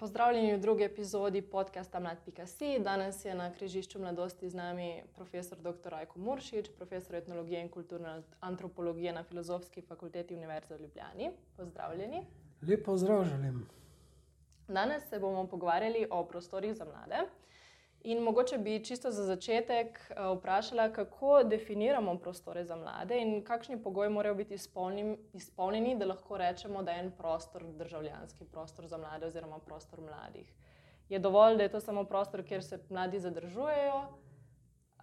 Pozdravljeni v drugi epizodi podcasta Mlad.si. Danes je na križišču mladosti z nami profesor dr. Rajko Muršič, profesor etnologije in kulturne antropologije na Filozofski fakulteti Univerze v Ljubljani. Pozdravljeni. Lep pozdrav želim. Danes se bomo pogovarjali o prostorih za mlade. In mogoče bi čisto za začetek eh, vprašala, kako definiramo prostore za mlade in kakšni pogoji morajo biti izpolnjeni, da lahko rečemo, da je en prostor državljanski prostor za mlade oziroma prostor mladih. Je dovolj, da je to samo prostor, kjer se mladi zadržujejo,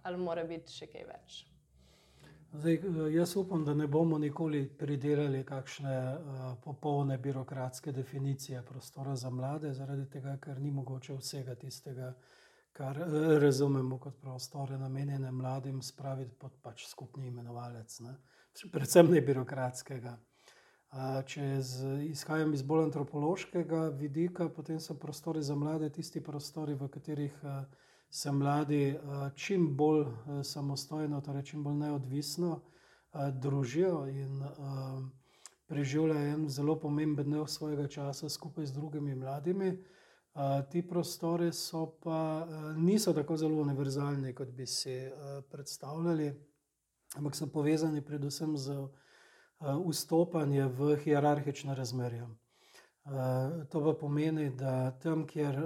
ali mora biti še kaj več? Zdaj, eh, jaz upam, da ne bomo nikoli pridelali kakšne uh, popolne birokratske definicije prostora za mlade, zaradi tega, ker ni mogoče vsega tistega kar eh, razumemo kot prostore, namenjene mladim, spraviti pod pač skupni imenovalec, ne? predvsem ne birokratskega. Če izhajam iz bolj antropološkega vidika, potem so prostori za mlade tisti prostori, v katerih se mladi čim bolj samostojno, torej čim bolj neodvisno družijo in preživljajo en zelo pomemben del svojega časa skupaj z drugimi mladimi ti prostori pa niso tako zelo univerzalni, kot bi si predstavljali, ampak so povezani predvsem z vstopanjem v hierarhične razmerja. To pa pomeni, da tam, kjer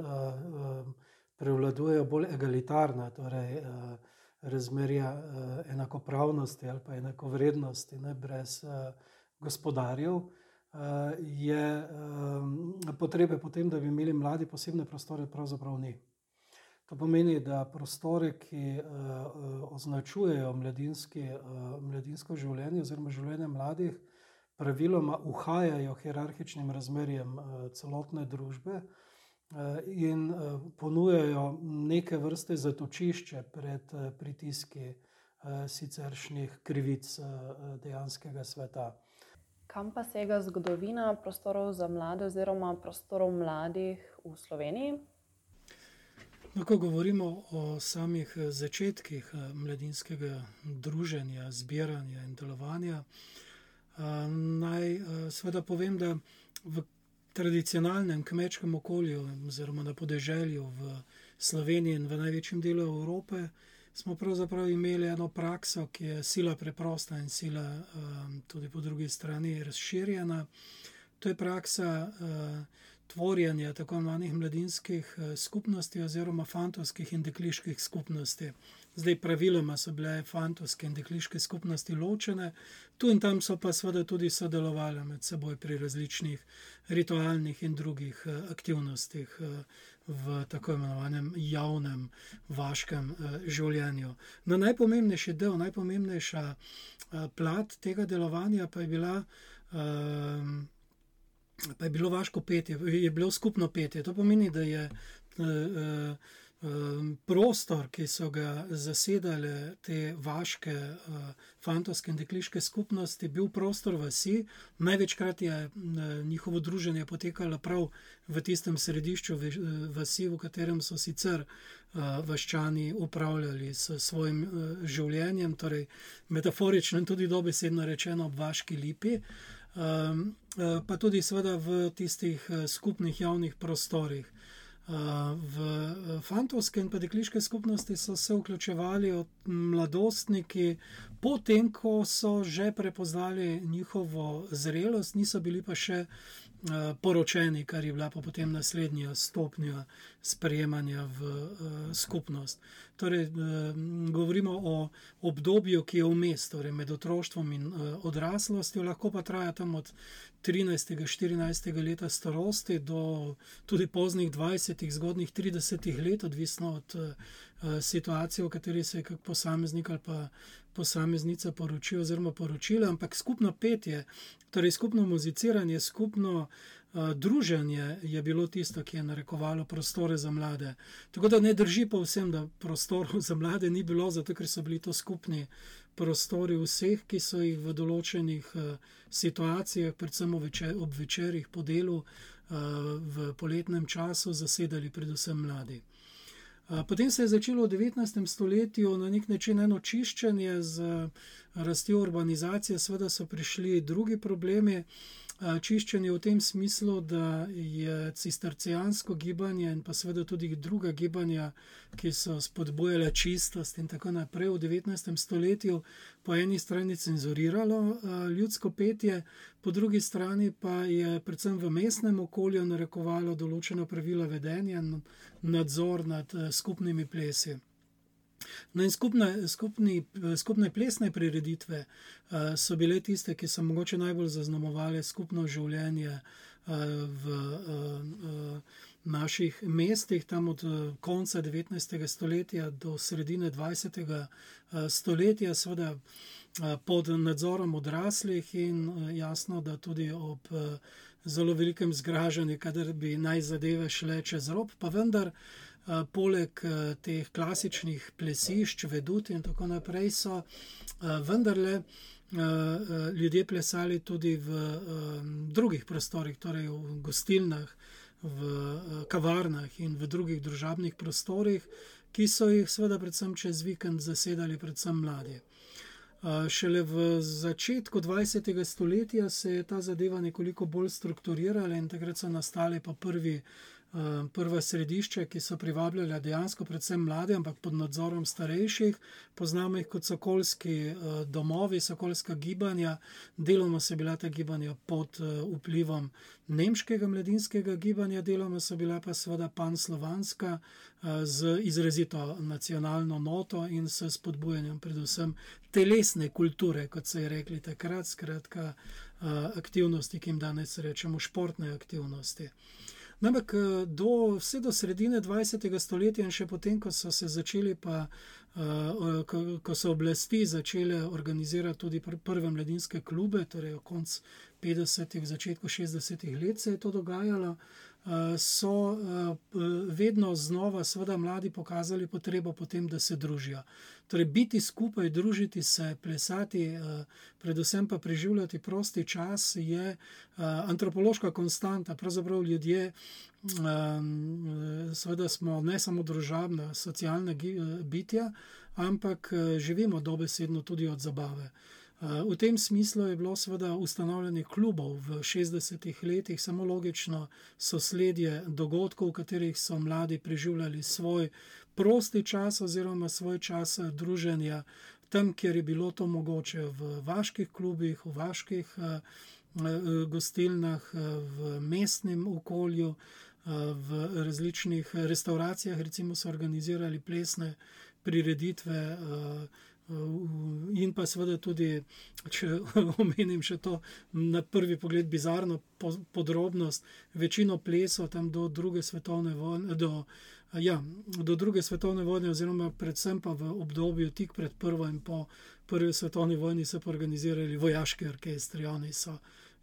prevladujejo bolj egalitarna, torej razmerja enakopravnosti ali pa enakovrednosti, ne brez gospodarjev je potrebe po tem, da bi imeli mladi posebne prostore, pravzaprav ni. To pomeni, da prostore, ki označujejo mladinski, mladinsko življenje oziroma življenje mladih, praviloma uhajajo hierarhičnim razmerjem celotne družbe in ponujajo neke vrste zatočišče pred pritiski siceršnjih krivic dejanskega sveta. Kam pa sega zgodovina prostorov za mlade, oziroma prostorov mladih v Sloveniji? No, ko govorimo o samih začetkih mladinskega druženja, zbiranja in delovanja, naj seveda povem, da v tradicionalnem kmečkem okolju, oziroma na podeželju v Sloveniji in v največjem delu Evrope, smo pravzaprav imeli eno prakso, ki je sila preprosta in sila tudi po drugi strani razširjena. To je praksa tvorjenja tako imenovanih mladinskih skupnosti oziroma fantovskih in dekliških skupnosti. Zdaj, praviloma so bile fantovske in dekliške skupnosti ločene, tu in tam so pa seveda tudi sodelovale med seboj pri različnih ritualnih in drugih aktivnostih v tako imenovanem javnem, vaškem življenju. No, najpomembnejši del, najpomembnejša plat tega delovanja pa je bila. Pa je bilo vaško petje, je bilo skupno petje. To pomeni, da je prostor, ki so ga zasedale te vaške, fantovske in dekliške skupnosti, bil prostor vasi. Največkrat je njihovo druženje potekalo prav v tistem središču vasi, v katerem so sicer vaščani upravljali s svojim življenjem, torej metaforično in tudi dobesedno rečeno ob vaški lipi. Pa tudi seveda v tistih skupnih javnih prostorih. V fantovske in dekliške skupnosti so se vključevali mladostniki, potem ko so že prepoznali njihovo zrelost, niso bili pa še poročeni, kar je bila pa potem naslednja stopnja sprejemanja v skupnost. Torej, govorimo o obdobju, ki je vmes, torej med otroštvom in odraslostjo, lahko pa traja tam od trinajstega, štirinajstega leta starosti do tudi poznih dvajsetih, zgodnjih tridesetih let, odvisno od situacije, v kateri se je kak posameznik ali pa posameznica poročil oziroma poročila, ampak skupno petje, torej skupno muziciranje, skupno druženje je bilo tisto, ki je narekovalo prostore za mlade. Tako da ne drži povsem, da prostorov za mlade ni bilo, zato ker so bili to skupni prostori vseh, ki so jih v določenih situacijah, predvsem ob večerih po delu, v poletnem času zasedali predvsem mladi. Potem se je začelo v devetnajstem stoletju na neki način eno čiščenje z rastjo urbanizacije, seveda so prišli drugi problemi. Čiščenje v tem smislu, da je cistercijansko gibanje in pa seveda tudi druga gibanja, ki so spodbujale čistost in tako naprej v 19. stoletju, po eni strani cenzuriralo ljudsko petje, po drugi strani pa je predvsem v mestnem okolju narekovalo določeno pravila vedenja in nadzor nad skupnimi plesi. No, in skupne, skupni, skupne plesne prireditve uh, so bile tiste, ki so mogoče najbolj zaznamovale skupno življenje uh, v uh, naših mestih, tam od konca 19. stoletja do sredine 20. stoletja, seveda pod nadzorom odraslih in jasno, da tudi ob zelo velikem zgražanju, kadar bi naj zadeve šle čez rob, pa vendar. Eh, poleg eh, teh klasičnih plesišč, vedut in tako naprej, so eh, vendarle ljudje plesali tudi v drugih prostorih, torej v gostilnah, v kavarnah in v drugih družabnih prostorih, ki so jih seveda predvsem čez vikend zasedali predvsem mladi. Šele v začetku 20. stoletja se je ta zadeva nekoliko bolj strukturirala in takrat so nastali pa prvi prva središča, ki so privabljala dejansko predvsem mlade, ampak pod nadzorom starejših. Poznamo jih kot sokolski eh, domovi, sokolska gibanja. Deloma so bila ta gibanja pod eh, vplivom nemškega mladinskega gibanja, deloma so bila pa seveda panslovanska z izrazito nacionalno noto in s spodbujanjem predvsem telesne kulture, kot so je rekli takrat, skratka aktivnosti, ki jim danes rečemo športne aktivnosti. Ampak eh, do, vse do sredine 20. stoletja in še potem, ko so se začeli, pa, uh, ko, ko so oblasti začele organizirati tudi pr prve mladinske klube, torej konc 50. začetku 60. let se je to dogajalo. Uh, so uh, vedno znova, seveda, mladi pokazali potrebo po tem, da se družijo. Torej, biti skupaj, družiti se, plesati, uh, predvsem pa preživljati prosti čas, je antropološka konstanta. Pravzaprav ljudje, um, seveda, smo ne samo družabna, socialna bitja, ampak živimo dobesedno tudi od zabave. V tem smislu je bilo seveda ustanovljanje klubov v 60-ih letih samo logično sosledje dogodkov, v katerih so mladi preživljali svoj prosti čas oziroma svoj čas druženja tam, kjer je bilo to mogoče v vaških klubih, v vaških gostilnah, v mestnem okolju, v različnih restauracijah, recimo so organizirali plesne prireditve. In pa seveda tudi, če omenim še to na prvi pogled bizarno podrobnost, večino plesov tam do druge svetovne vojne, do, ja, do druge svetovne vojne, oziroma predvsem pa v obdobju tik pred prvo in po prvi svetovni vojni so organizirali vojaški orkestri, oni so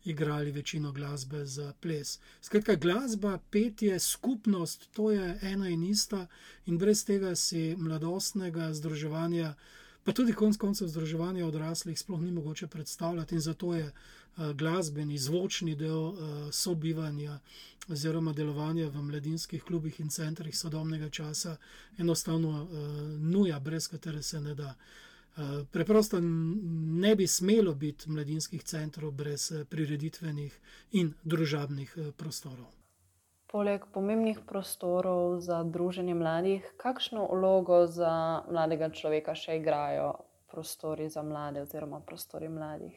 igrali večino glasbe za ples. Skratka, glasba, petje, skupnost, to je ena in ista in brez tega si mladostnega združevanja pa tudi konec koncev združevanja odraslih sploh ni mogoče predstavljati in zato je uh, glasbeni, zvočni del uh, sobivanja oziroma delovanja v mladinskih klubih in centrih sodobnega časa enostavno uh, nuja, brez katere se ne da. Preprosto ne bi smelo biti mladinskih centrov brez prireditvenih in družabnih prostorov. Poleg pomembnih prostorov za druženje mladih, kakšno vlogo za mladega človeka še igrajo prostori za mlade oziroma prostori mladih?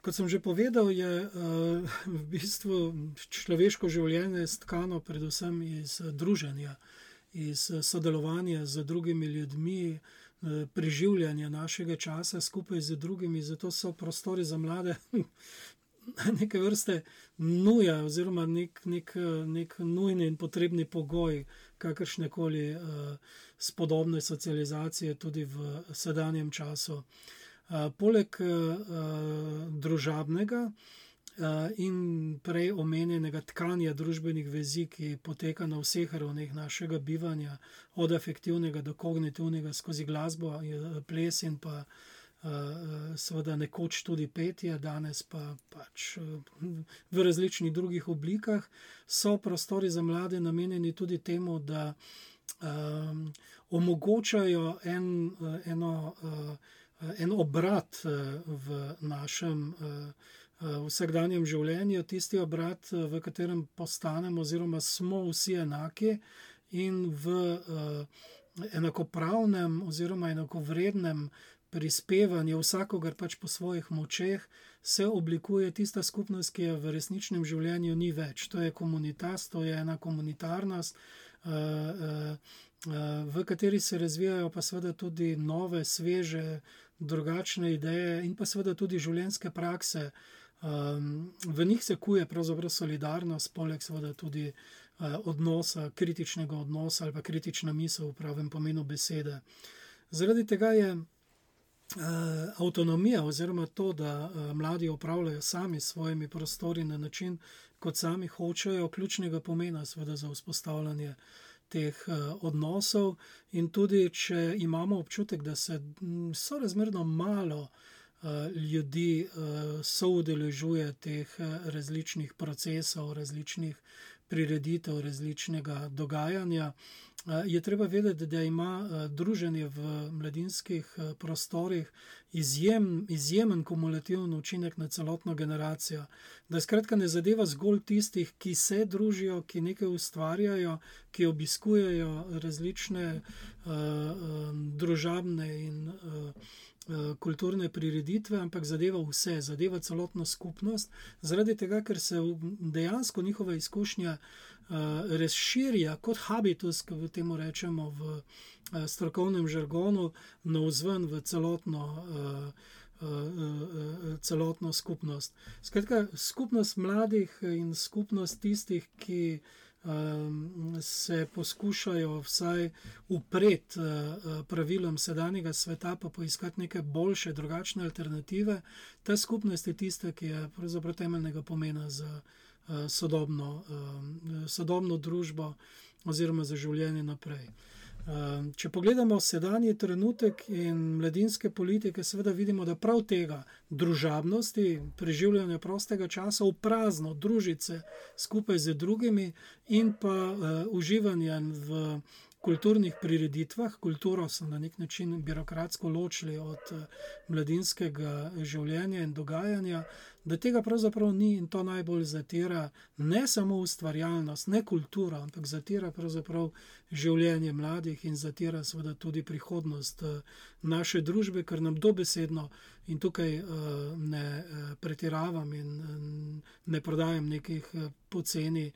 Kot sem že povedal, je uh, v bistvu človeško življenje stkano predvsem iz druženja, iz sodelovanja z drugimi ljudmi, uh, preživljanja našega časa skupaj z drugimi. Zato so prostori za mlade neke vrste nuja, oziroma nek, nek, nek nujni in potrebni pogoj kakršne koli uh, spodobne socializacije tudi v sedanjem času. Uh, poleg uh, družabnega uh, in prej omenjenega tkanja družbenih vezi, ki poteka na vseh ravneh našega bivanja, od afektivnega do kognitivnega, skozi glasbo, ples in pa Eh, seveda nekoč tudi petje, danes pa pač eh, v različnih drugih oblikah, so prostori za mlade namenjeni tudi temu, da um, omogočajo en, eno, en obrat v našem vsakdanjem življenju, tisti obrat, v katerem postanemo, oziroma smo vsi enaki in v enakopravnem oziroma enakovrednem prispevanju vsakogar pač po svojih močeh, se oblikuje tista skupnost, ki je v resničnem življenju ni več. To je komunitas, to je ena komunitarnost, uh, uh, uh, v kateri se razvijajo pa seveda tudi nove, sveže, drugačne ideje in pa seveda tudi življenjske prakse. Um, v njih se kuje pravzaprav solidarnost, poleg seveda tudi odnosa, kritičnega odnosa ali pa kritična misel v pravem pomenu besede. Zaradi tega je avtonomija oziroma to, da uh, mladi upravljajo sami s svojimi prostori na način, kot sami hočejo, ključnega pomena seveda za vzpostavljanje teh uh, odnosov in tudi, če imamo občutek, da se sorazmerno malo ljudi soudeležuje teh različnih procesov, različnih prireditev, različnega dogajanja. Je treba vedeti, da ima druženje v mladinskih prostorih izjem, izjemen kumulativen učinek na celotno generacijo. Da skratka ne zadeva zgolj tistih, ki se družijo, ki nekaj ustvarjajo, ki obiskujejo različne uh, uh, družabne in uh, Eh, kulturne prireditve, ampak zadeva vse, zadeva celotno skupnost, zaradi tega, ker se dejansko njihova izkušnja uh, razširja kot habitus, ki temu rečemo v uh, strokovnem žargonu, na vzven v celotno. Uh, Celotno skupnost. Skratka, skupnost mladih in skupnost tistih, ki se poskušajo vsaj upreti pravilom sedanjega sveta, pa poiskati neke boljše, drugačne alternative. Ta skupnost je tista, ki je pravzaprav temeljnega pomena za uh, sodobno, uh, sodobno družbo oziroma za življenje naprej. Ehm, če pogledamo sedanji trenutek in mladinske politike, seveda vidimo, da prav tega družabnosti, preživljanja prostega časa v prazno, družice skupaj z drugimi in pa uh, uživanje v kulturnih prireditvah, kulturo so na nek način birokratsko ločili od uh, mladinskega življenja in dogajanja, da tega pravzaprav ni in to najbolj zatira ne samo ustvarjalnost, ne kultura, ampak zatira pravzaprav življenje mladih in zatira seveda tudi prihodnost uh, naše družbe, ker nam dobesedno in tukaj uh, ne pretiravam in ne prodajam nekih poceni.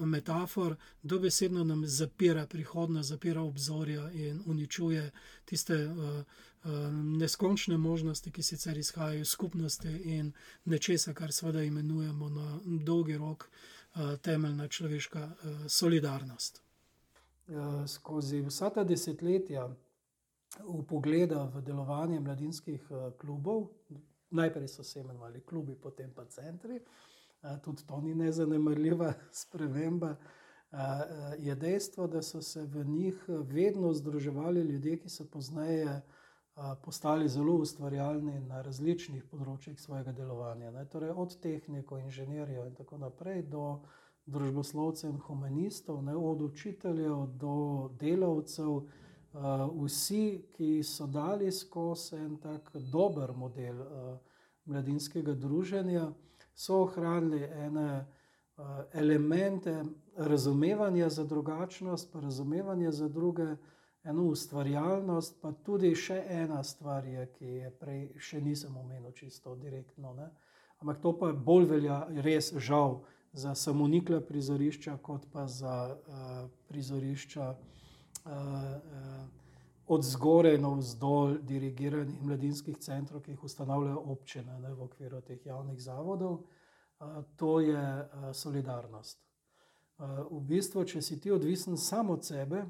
Metafor, dobesedno nam zapira prihodnost, zapira obzorja in uničuje tiste uh, uh, neskončne možnosti, ki sicer izhajajo iz skupnosti in nečesa, kar seveda imenujemo na dolgi rok uh, temeljna človeška uh, solidarnost. Skozi vsa ta desetletja v pogleda v delovanje mladinskih klubov, najprej so se imenovali klubi, potem pa centri, tudi to ni nezanemrljiva sprememba. Je dejstvo, da so se v njih vedno združevali ljudje, ki so pozneje postali zelo ustvarjalni na različnih področjih svojega delovanja. Ne? Torej, od tehnikov, inženirjev in tako naprej do družboslovcev in humanistov, ne? od učiteljev do delavcev, vsi, ki so dali skozi en tak dober model mladinskega druženja, so ohranili ene elemente razumevanja za drugačnost, pa razumevanja za druge eno ustvarjalnost, pa tudi še ena stvar, je, ki je prej še nisem omenil čisto direktno. Ne? Ampak to pa bolj velja, res žal, za samonikla prizorišča, kot pa za uh, prizorišča uh, uh, od zgoraj na vzdolj dirigiranih mladinskih centrov, ki jih ustanavljajo občine ne, v okviru teh javnih zavodov. To je solidarnost. V bistvu, če si ti odvisen samo od sebe,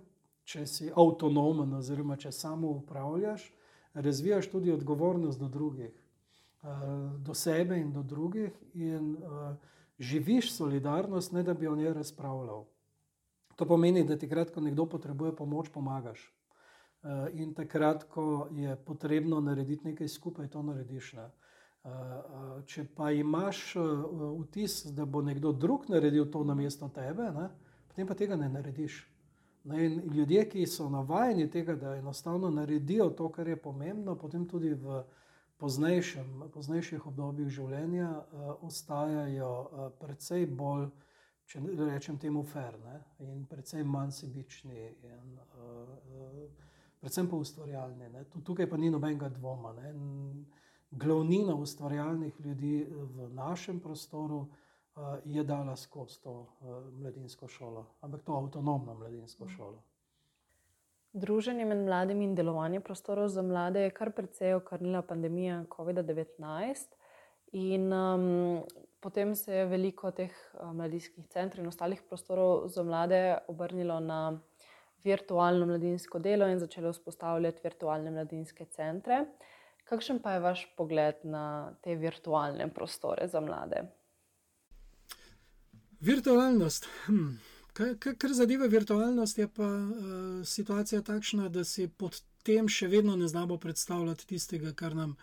če si avtonomen, oziroma če samo upravljaš, razvijaš tudi odgovornost do drugih, do sebe in do drugih, in živiš solidarnost, ne da bi o njej razpravljal. To pomeni, da takrat, ko nekdo potrebuje pomoč, pomagaš. Eh, in takrat, ko je potrebno narediti nekaj skupaj, to narediš. Ne? Če pa imaš vtis, da bo nekdo drug naredil to na mesto tebe, ne? potem pa tega ne narediš. In ljudje, ki so navajeni tega, da enostavno naredijo to, kar je pomembno, potem tudi v poznejšem, poznejših obdobjih življenja ostajajo precej bolj, če rečem temu, ferne in precej manj sebični. In, uh, uh, Predvsem pa ustvarjalni. Tukaj pa ni nobenega dvoma. Ne. Glavnina ustvarjalnih ljudi v našem prostoru uh, je dala skozi to uh, mladinsko šolo, ampak to avtonomno mladinsko šolo. Druženje med mladimi in delovanje prostorov za mlade je kar precej okrnila pandemija COVID-19. In um, potem se je veliko teh mladinskih centrov in ostalih prostorov za mlade obrnilo na virtualno mladinsko delo in začelo vzpostavljati virtualne mladinske centre. Kakšen pa je vaš pogled na te virtualne prostore za mlade? Virtualnost. Hm. Kar zadeva virtualnost, je pa uh, situacija takšna, da si pod tem še vedno ne znamo predstavljati tistega, kar nam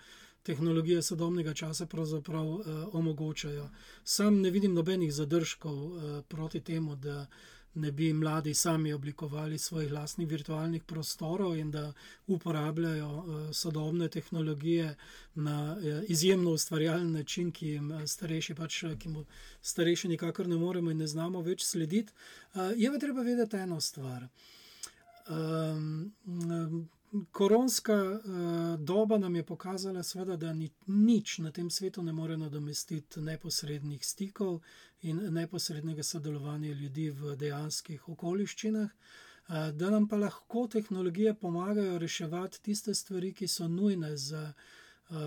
tehnologije sodobnega časa pravzaprav uh, omogočajo. Sam ne vidim nobenih zadržkov uh, proti temu, da uh, ne bi mladi sami oblikovali svojih lastnih virtualnih prostorov in da uporabljajo uh, sodobne tehnologije na uh, izjemno ustvarjalen način, ki jim uh, starejši pač, ki mu starejši nikakor ne moremo in ne znamo več slediti. Je pa treba vedeti eno stvar. Um, Koronska uh, doba nam je pokazala, sveda, da ni, nič na tem svetu ne more nadomestiti neposrednih stikov in neposrednega sodelovanja ljudi v dejanskih okoliščinah, uh, da nam pa lahko tehnologije pomagajo reševati tiste stvari, ki so nujne za uh,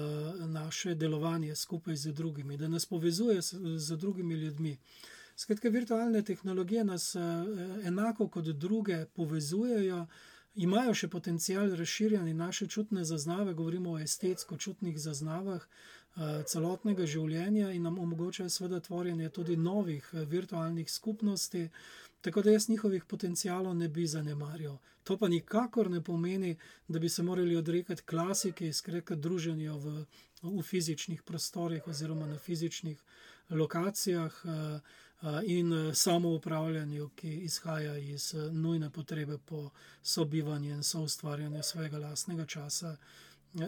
naše delovanje skupaj z drugimi, da nas povezuje z, z drugimi ljudmi. Skratka, virtualne tehnologije nas uh, enako kot druge povezujejo imajo še potencial razširjanja naše čutne zaznave, govorimo o estetsko-čutnih zaznavah uh, celotnega življenja in nam omogočajo seveda tvorjenje tudi novih uh, virtualnih skupnosti. Tako da jaz njihovih potencialov ne bi zanemarjal. To pa nikakor ne pomeni, da bi se morali odrekati klasiki, skratka, druženju v, v fizičnih prostorih oziroma na fizičnih lokacijah. Uh, in e, samo upravljanju, ki izhaja iz e, nujne potrebe po sobivanju in soustvarjanju svojega lastnega časa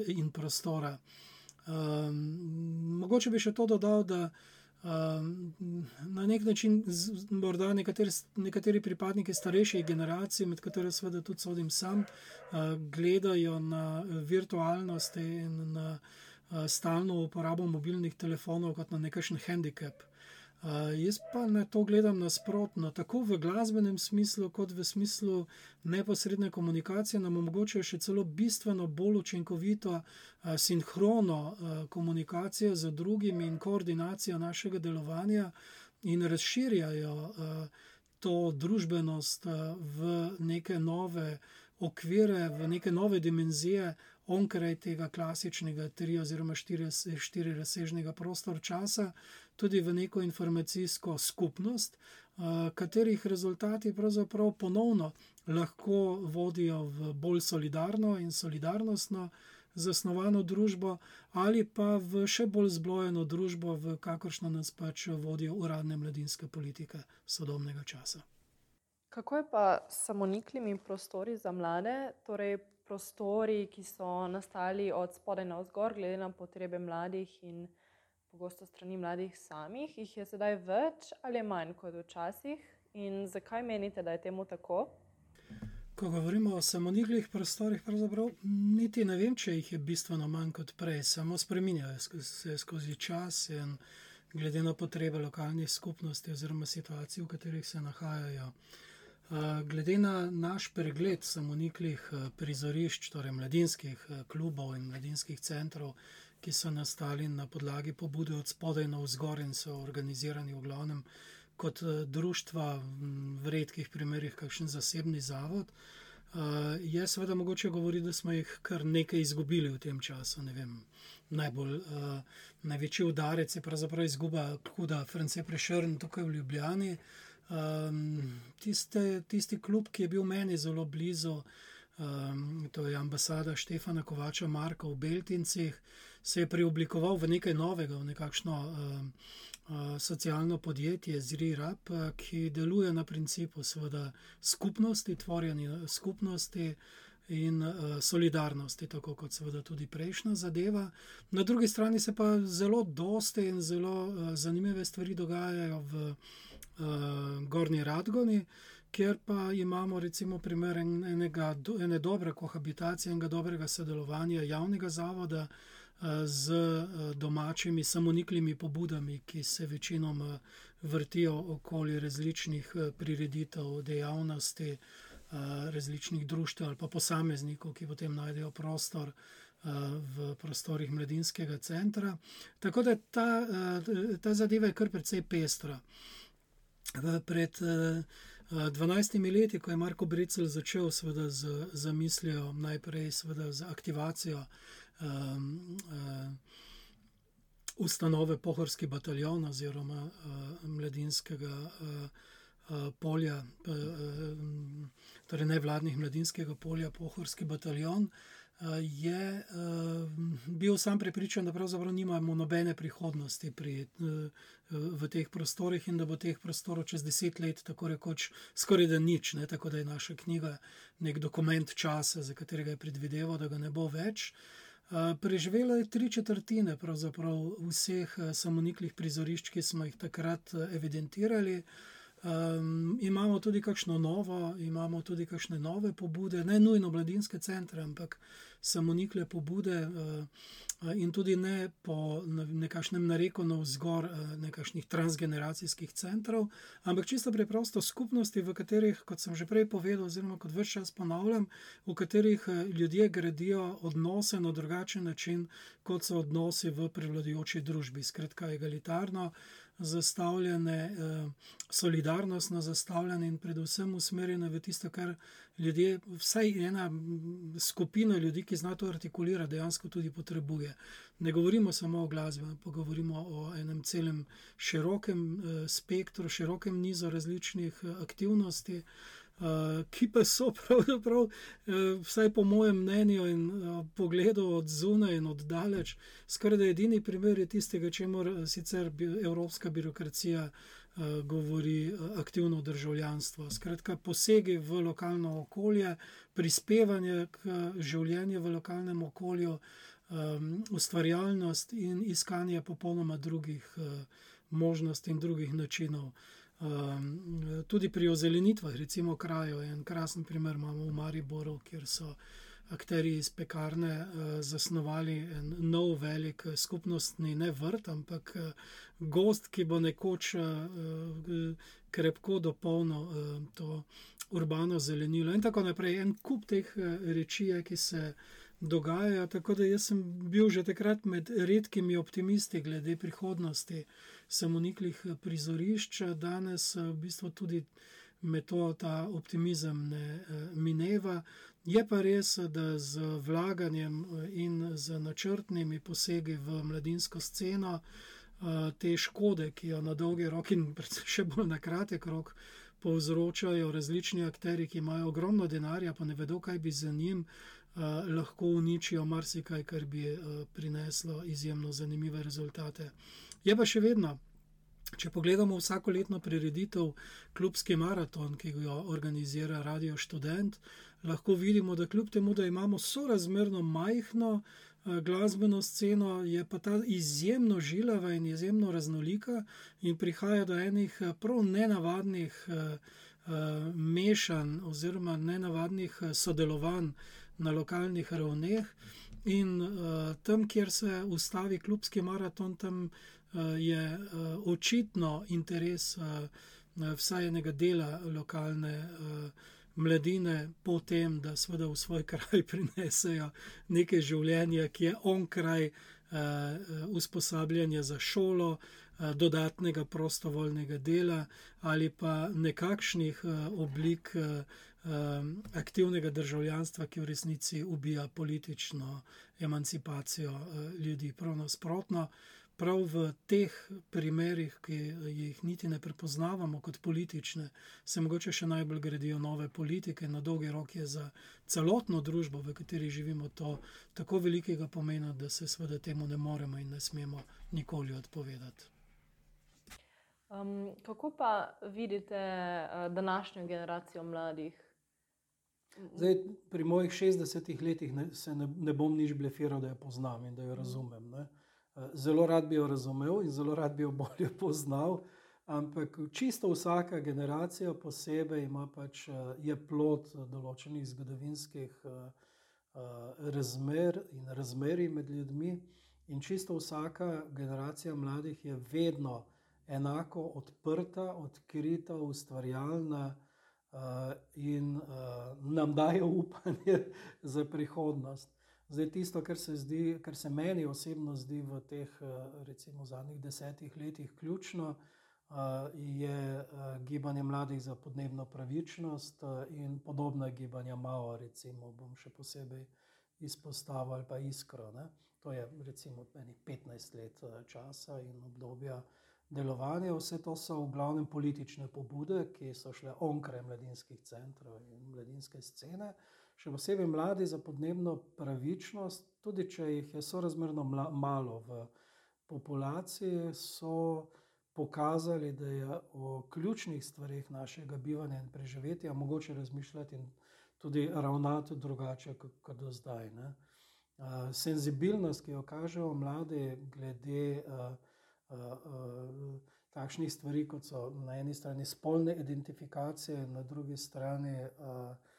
in prostora. Um, mogoče bi še to dodal, da um, na nek način, morda nekateri, nekateri pripadniki starejših generacij, med katero seveda tudi sodim sam, gledajo na virtualnost in na stalno uporabo mobilnih telefonov kot na nekakšen handicap. Uh, jaz pa na to gledam nasprotno, tako v glasbenem smislu, kot v smislu neposredne komunikacije, nam omogočajo še celo bistveno bolj učinkovito, uh, sinhrono uh, komunikacijo z drugimi in koordinacijo našega delovanja, in razširjajo uh, to družbenost uh, v neke nove okvire, v neke nove dimenzije, onkraj tega klasičnega tri oziroma štiri, štiri razsežnega prostora časa, tudi v neko informacijsko skupnost, katerih rezultati pravzaprav ponovno lahko vodijo v bolj solidarno in solidarnostno zasnovano družbo, ali pa v še bolj zblojeno družbo, v kakršno nas pač vodijo uradne mladinske politike sodobnega časa. Kako je pa samoniklimi prostori za mlade, torej prostori, ki so nastali od spodaj na vzgor, glede na potrebe mladih in pogosto strani mladih samih, jih je sedaj več ali manj kot včasih? In zakaj menite, da je temu tako? Ko govorimo o samoniklih prostorih, pravzaprav niti ne vem, če jih je bistveno manj kot prej, samo spremenjajo se skozi čas in glede na potrebe lokalnih skupnosti oziroma situacij, v katerih se nahajajo. Glede na naš pregled samoniklih eh, prizorišč, torej mladinskih eh, klubov in mladinskih centrov, ki so nastali na podlagi pobude od spodaj na vzgor in so organizirani v glavnem kot eh, društva, v redkih primerjih kakšen zasebni zavod, je seveda mogoče govoriti, da smo jih kar nekaj izgubili v tem času. Najbolj, največji udarec je pravzaprav izguba Kuda France Prešrn tukaj v Ljubljani. Um, tiste, tisti klub, ki je bil meni zelo blizu, um, to je ambasada Štefana Kovača Marka v Beltincih, se je preoblikoval v nekaj novega, v nekakšno um, uh, socialno podjetje ZRIRAP, ki deluje na principu seveda skupnosti, tvorjenja skupnosti in uh, solidarnosti, tako kot seveda tudi prejšnja zadeva. Na drugi strani se pa zelo doste in zelo uh, zanimive stvari dogajajo v uh, Gorni Radgoni, kjer pa imamo recimo primer enega, ene dobre kohabitacije, enega dobrega sodelovanja javnega zavoda z domačimi samoniklimi pobudami, ki se večinoma vrtijo okoli različnih prireditev, dejavnosti, različnih društev ali pa posameznikov, ki potem najdejo prostor v prostorih mladinskega centra. Tako da ta, ta zadeva je kar precej pestra. Pred 12 leti, ko je Marko Bricel začel z zamislijo, najprej z aktivacijo um, uh, ustanove Pohorski bataljon oziroma uh, mladinskega uh, uh, polja, uh, torej nevladnih mladinskega polja Pohorski bataljon. Je uh, bil sam prepričan, da pravzaprav nimamo nobene prihodnosti pri, uh, v teh prostorih in da bo teh prostorov čez deset let, tako rekoč, skoraj da nič. Ne? Tako da je naša knjiga nek dokument časa, za katerega je predvideval, da ga ne bo več. Uh, Preživela je tri četrtine vseh samoniklih prizorišč, ki smo jih takrat evidentirali. Um, imamo tudi kakšno novo, imamo tudi kakšne nove pobude, ne nujno mladinske centre, ampak samonikle pobude uh, in tudi ne po nekakšnem nareku na vzgor uh, nekakšnih transgeneracijskih centrov, ampak čisto preprosto skupnosti, v katerih, kot sem že prej povedal, oziroma kot več čas ponavljam, v katerih ljudje gradijo odnose na drugačen način, kot so odnosi v prevladujoči družbi, skratka egalitarno zastavljene, eh, solidarnostno zastavljene in predvsem usmerjene v tisto, kar ljudje, vsaj ena skupina ljudi, ki zna to artikulirati, dejansko tudi potrebuje. Ne govorimo samo o glasbi, ampak govorimo o enem celem širokem eh, spektru, širokem nizu različnih eh, aktivnosti. Ki pa so pravzaprav, uh, vsaj po mojem mnenju in uh, pogledu od zunaj in od daleč, skoraj da edini primer je tistega, če mora sicer bi, evropska birokracija govori aktivno državljanstvo. Skratka, posegi v lokalno okolje, prispevanje k življenju v lokalnem okolju, um, ustvarjalnost in iskanje popolnoma drugih možnosti in drugih načinov. Um, tudi pri ozelenitvah, recimo krajo, en krasen primer imamo v Mariboru, kjer so akteri iz pekarne uh, zasnovali en nov velik eh, skupnostni ne vrt, ampak uh, gost, ki bo nekoč uh, krepko dopolnil uh, to urbano zelenilo in tako naprej. En kup teh uh, reči, ki se dogajajo, tako da sem bil že takrat med redkimi optimisti glede prihodnosti samoniklih eh, prizorišč, danes eh, v bistvu tudi me to ta optimizem ne eh, mineva. Je pa res, da z vlaganjem in z načrtnimi posegi v mladinsko sceno te škode, ki jo na dolgi rok in še bolj na kratek rok povzročajo različni akteri, ki imajo ogromno denarja, pa ne vedo, kaj bi za njim, lahko uničijo marsikaj, kar bi prineslo izjemno zanimive rezultate. Je pa še vedno, če pogledamo vsako letno prireditev, klubski maraton, ki jo organizira Radio Student, lahko vidimo, da kljub temu, da imamo sorazmerno majhno eh, glasbeno sceno, je pa ta izjemno žilava in izjemno raznolika in prihaja do enih eh, prav nenavadnih uh, mešanj oziroma nenavadnih sodelovanj na lokalnih ravneh. In uh, tam, kjer se ustavi klubski maraton, tam je uh, očitno interes uh, vsaj enega dela lokalne mladine po tem, da seveda v svoj kraj prinesejo nekaj življenja, ki je onkraj uh, usposabljanja za šolo. Dodatnega prostovoljnega dela ali pa nekakšnih oblik aktivnega državljanstva, ki v resnici ubija politično emancipacijo ljudi. Prav nasprotno, prav v teh primerih, ki jih niti ne prepoznavamo kot politične, se mogoče še najbolj gradijo nove politike. Na dolgi rok je za celotno družbo, v kateri živimo, to tako velikega pomena, da se seveda temu ne moremo in ne smemo nikoli odpovedati. Um, kako pa vidite uh, današnjo generacijo mladih? Zdaj, pri mojih 60 letih ne, se ne, ne bom nič blefiral, da jo poznam in da jo razumem. Ne. Zelo rad bi jo razumel in zelo rad bi jo bolje poznal, ampak čisto vsaka generacija posebej ima pač, je plot določenih zgodovinskih razmer in razmeri med ljudmi. In čisto vsaka generacija mladih je vedno enako odprta, odkrita, ustvarjalna uh, in uh, nam daje upanje za prihodnost. Zdaj, tisto, kar se, zdi, kar se meni osebno zdi v teh recimo, zadnjih desetih letih ključno, je gibanje mladih za podnebno pravičnost in podobna gibanja Mao, recimo, bom še posebej izpostavil ali pa iskro. Ne? To je recimo meni 15 let časa in obdobja delovanja. Vse to so v glavnem politične pobude, ki so šle onkraj mladinskih centrov in mladinske scene. Še posebej mladi za podnebno pravičnost, tudi če jih je sorazmerno malo v populaciji, so pokazali, da je o ključnih stvarih našega bivanja in preživetja mogoče razmišljati in tudi ravnati drugače kot do zdaj. Ne. Senzibilnost, ki jo kažejo mladi glede uh, uh, takšnih stvari, kot so na eni strani spolne identifikacije, na drugi strani uh,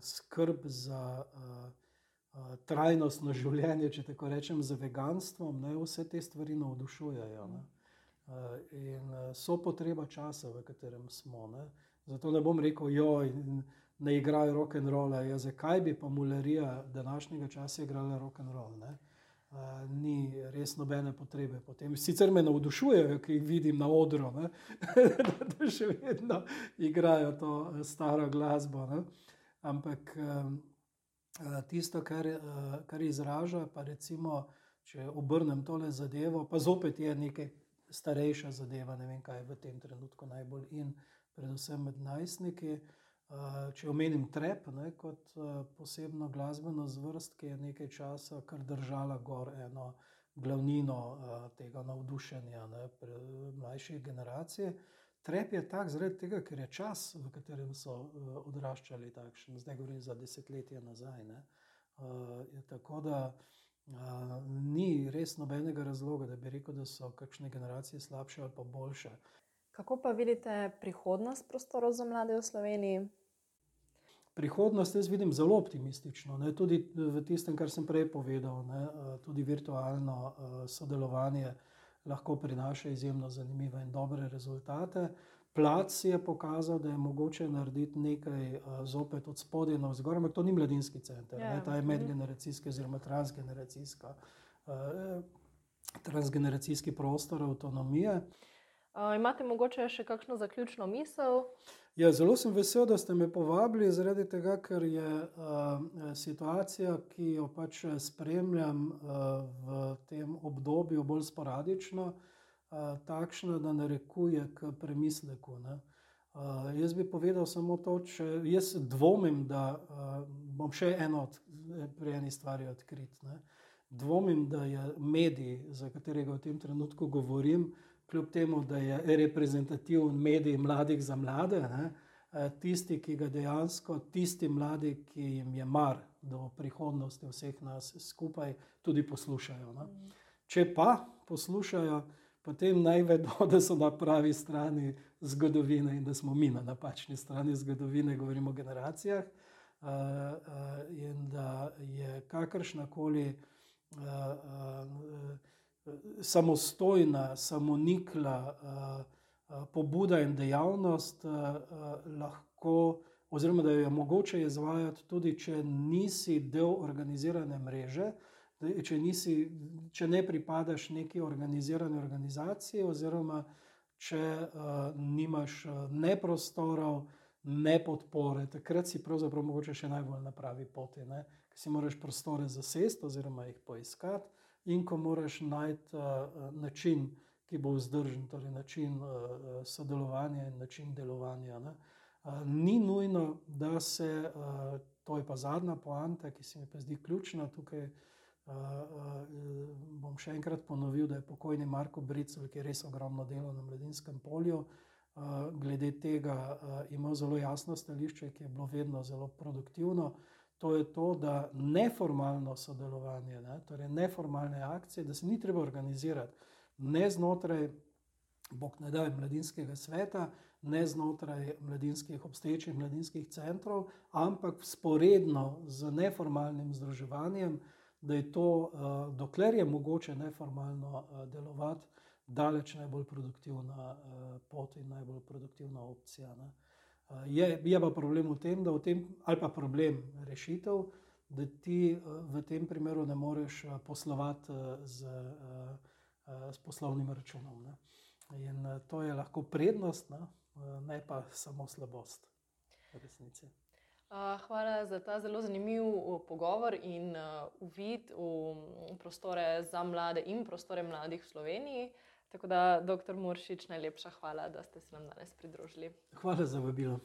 skrb za uh, uh, trajnostno življenje, če tako rečem, za veganstvom, ne, vse te stvari navdušujejo. Ne. Uh, in so potreba časa, v katerem smo. Ne. Zato ne bom rekel, joj, ne igrajo rock and roll. Ja, zakaj bi pa mularija današnjega časa igrala rock and roll? Uh, ni res nobene potrebe po tem. Sicer me navdušujejo, ki jih vidim na odru, da, da še vedno igrajo to staro glasbo. Ne? Ampak um, tisto, kar, uh, kar izraža, pa recimo, če obrnem tole zadevo, pa zopet je nekaj starejša zadeva, ne vem, kaj je v tem trenutku najbolj in predvsem med najstniki. Če omenim trep ne, kot posebno glasbeno zvrst, ki je nekaj časa kar držala gor eno glavnino tega navdušenja ne, mlajših generacij. Trep je tak zaradi tega, ker je čas, v katerem so odraščali takšen, zdaj govorim za desetletje nazaj. Ne. Tako da ni res nobenega razloga, da bi rekel, da so kakšne generacije slabše ali pa boljše. Kako pa vidite prihodnost prostorov za mlade v Sloveniji? Prihodnost jaz vidim zelo optimistično. Ne? Tudi v tistem, kar sem prej povedal, ne? tudi virtualno sodelovanje lahko prinaša izjemno zanimive in dobre rezultate. Plac je pokazal, da je mogoče narediti nekaj zopet od spodaj na vzgor, ampak to ni mladinski center, ja. ta je medgeneracijski oziroma transgeneracijska, transgeneracijski prostor avtonomije. Uh, imate morda še kakšno zaključno misel? Ja, zelo sem vesel, da ste me povabili, zaradi tega, ker je uh, situacija, ki jo pač spremljam uh, v tem obdobju, bolj sporadično, uh, takšna, da narekuje k premisleku. Uh, jaz bi povedal samo to, če jaz dvomim, da uh, bom še eno od, pri eni stvari odkrit. Ne? Dvomim, da je medij, za katerega v tem trenutku govorim, kljub temu, da je reprezentativen medij mladih za mlade, ne, eh, tisti, ki ga dejansko, tisti mladi, ki jim je mar do prihodnosti vseh nas skupaj, tudi poslušajo. Ne. Če pa poslušajo, potem naj vedo, da so na pravi strani zgodovine in da smo mi na napačni strani zgodovine, govorimo o generacijah. Uh, uh, in da je kakršna koli uh, uh, samostojna, samonikla uh, pobuda in dejavnost uh, lahko, oziroma da jo je mogoče izvajati tudi, če nisi del organizirane mreže, če, nisi, če ne pripadaš neki organizirani organizaciji, oziroma če uh, nimaš ne prostorov, ne podpore, takrat si pravzaprav mogoče še najbolj na pravi poti, ker si moraš prostore zasesti oziroma jih poiskati in ko moraš najti uh, način, ki bo vzdržen, torej način uh, sodelovanja in način delovanja. Uh, ni nujno, da se, uh, to je pa zadnja poanta, ki se mi pa zdi ključna tukaj. Uh, uh, bom še enkrat ponovil, da je pokojni Marko Bricel, ki je res ogromno delo na mladinskem polju, glede tega imel zelo jasno stališče, ki je bilo vedno zelo produktivno. To je to, da neformalno sodelovanje, ne, torej neformalne akcije, da se ni treba organizirati ne znotraj, bog ne daj, mladinskega sveta, ne znotraj mladinskih obstoječih mladinskih centrov, ampak sporedno z neformalnim združevanjem, da je to, dokler je mogoče neformalno delovati, daleč najbolj produktivna pot in najbolj produktivna opcija. Ne. Je, je pa problem v tem, da v tem, ali pa problem rešitev, da ti v tem primeru ne moreš poslovati z, s poslovnim računom. Ne. In to je lahko prednost, ne, ne pa samo slabost v resnici. Hvala za ta zelo zanimiv pogovor in uvid v prostore za mlade in prostore mladih v Sloveniji. Tako da, doktor Muršič, najlepša hvala, da ste se nam danes pridružili. Hvala za vabilo.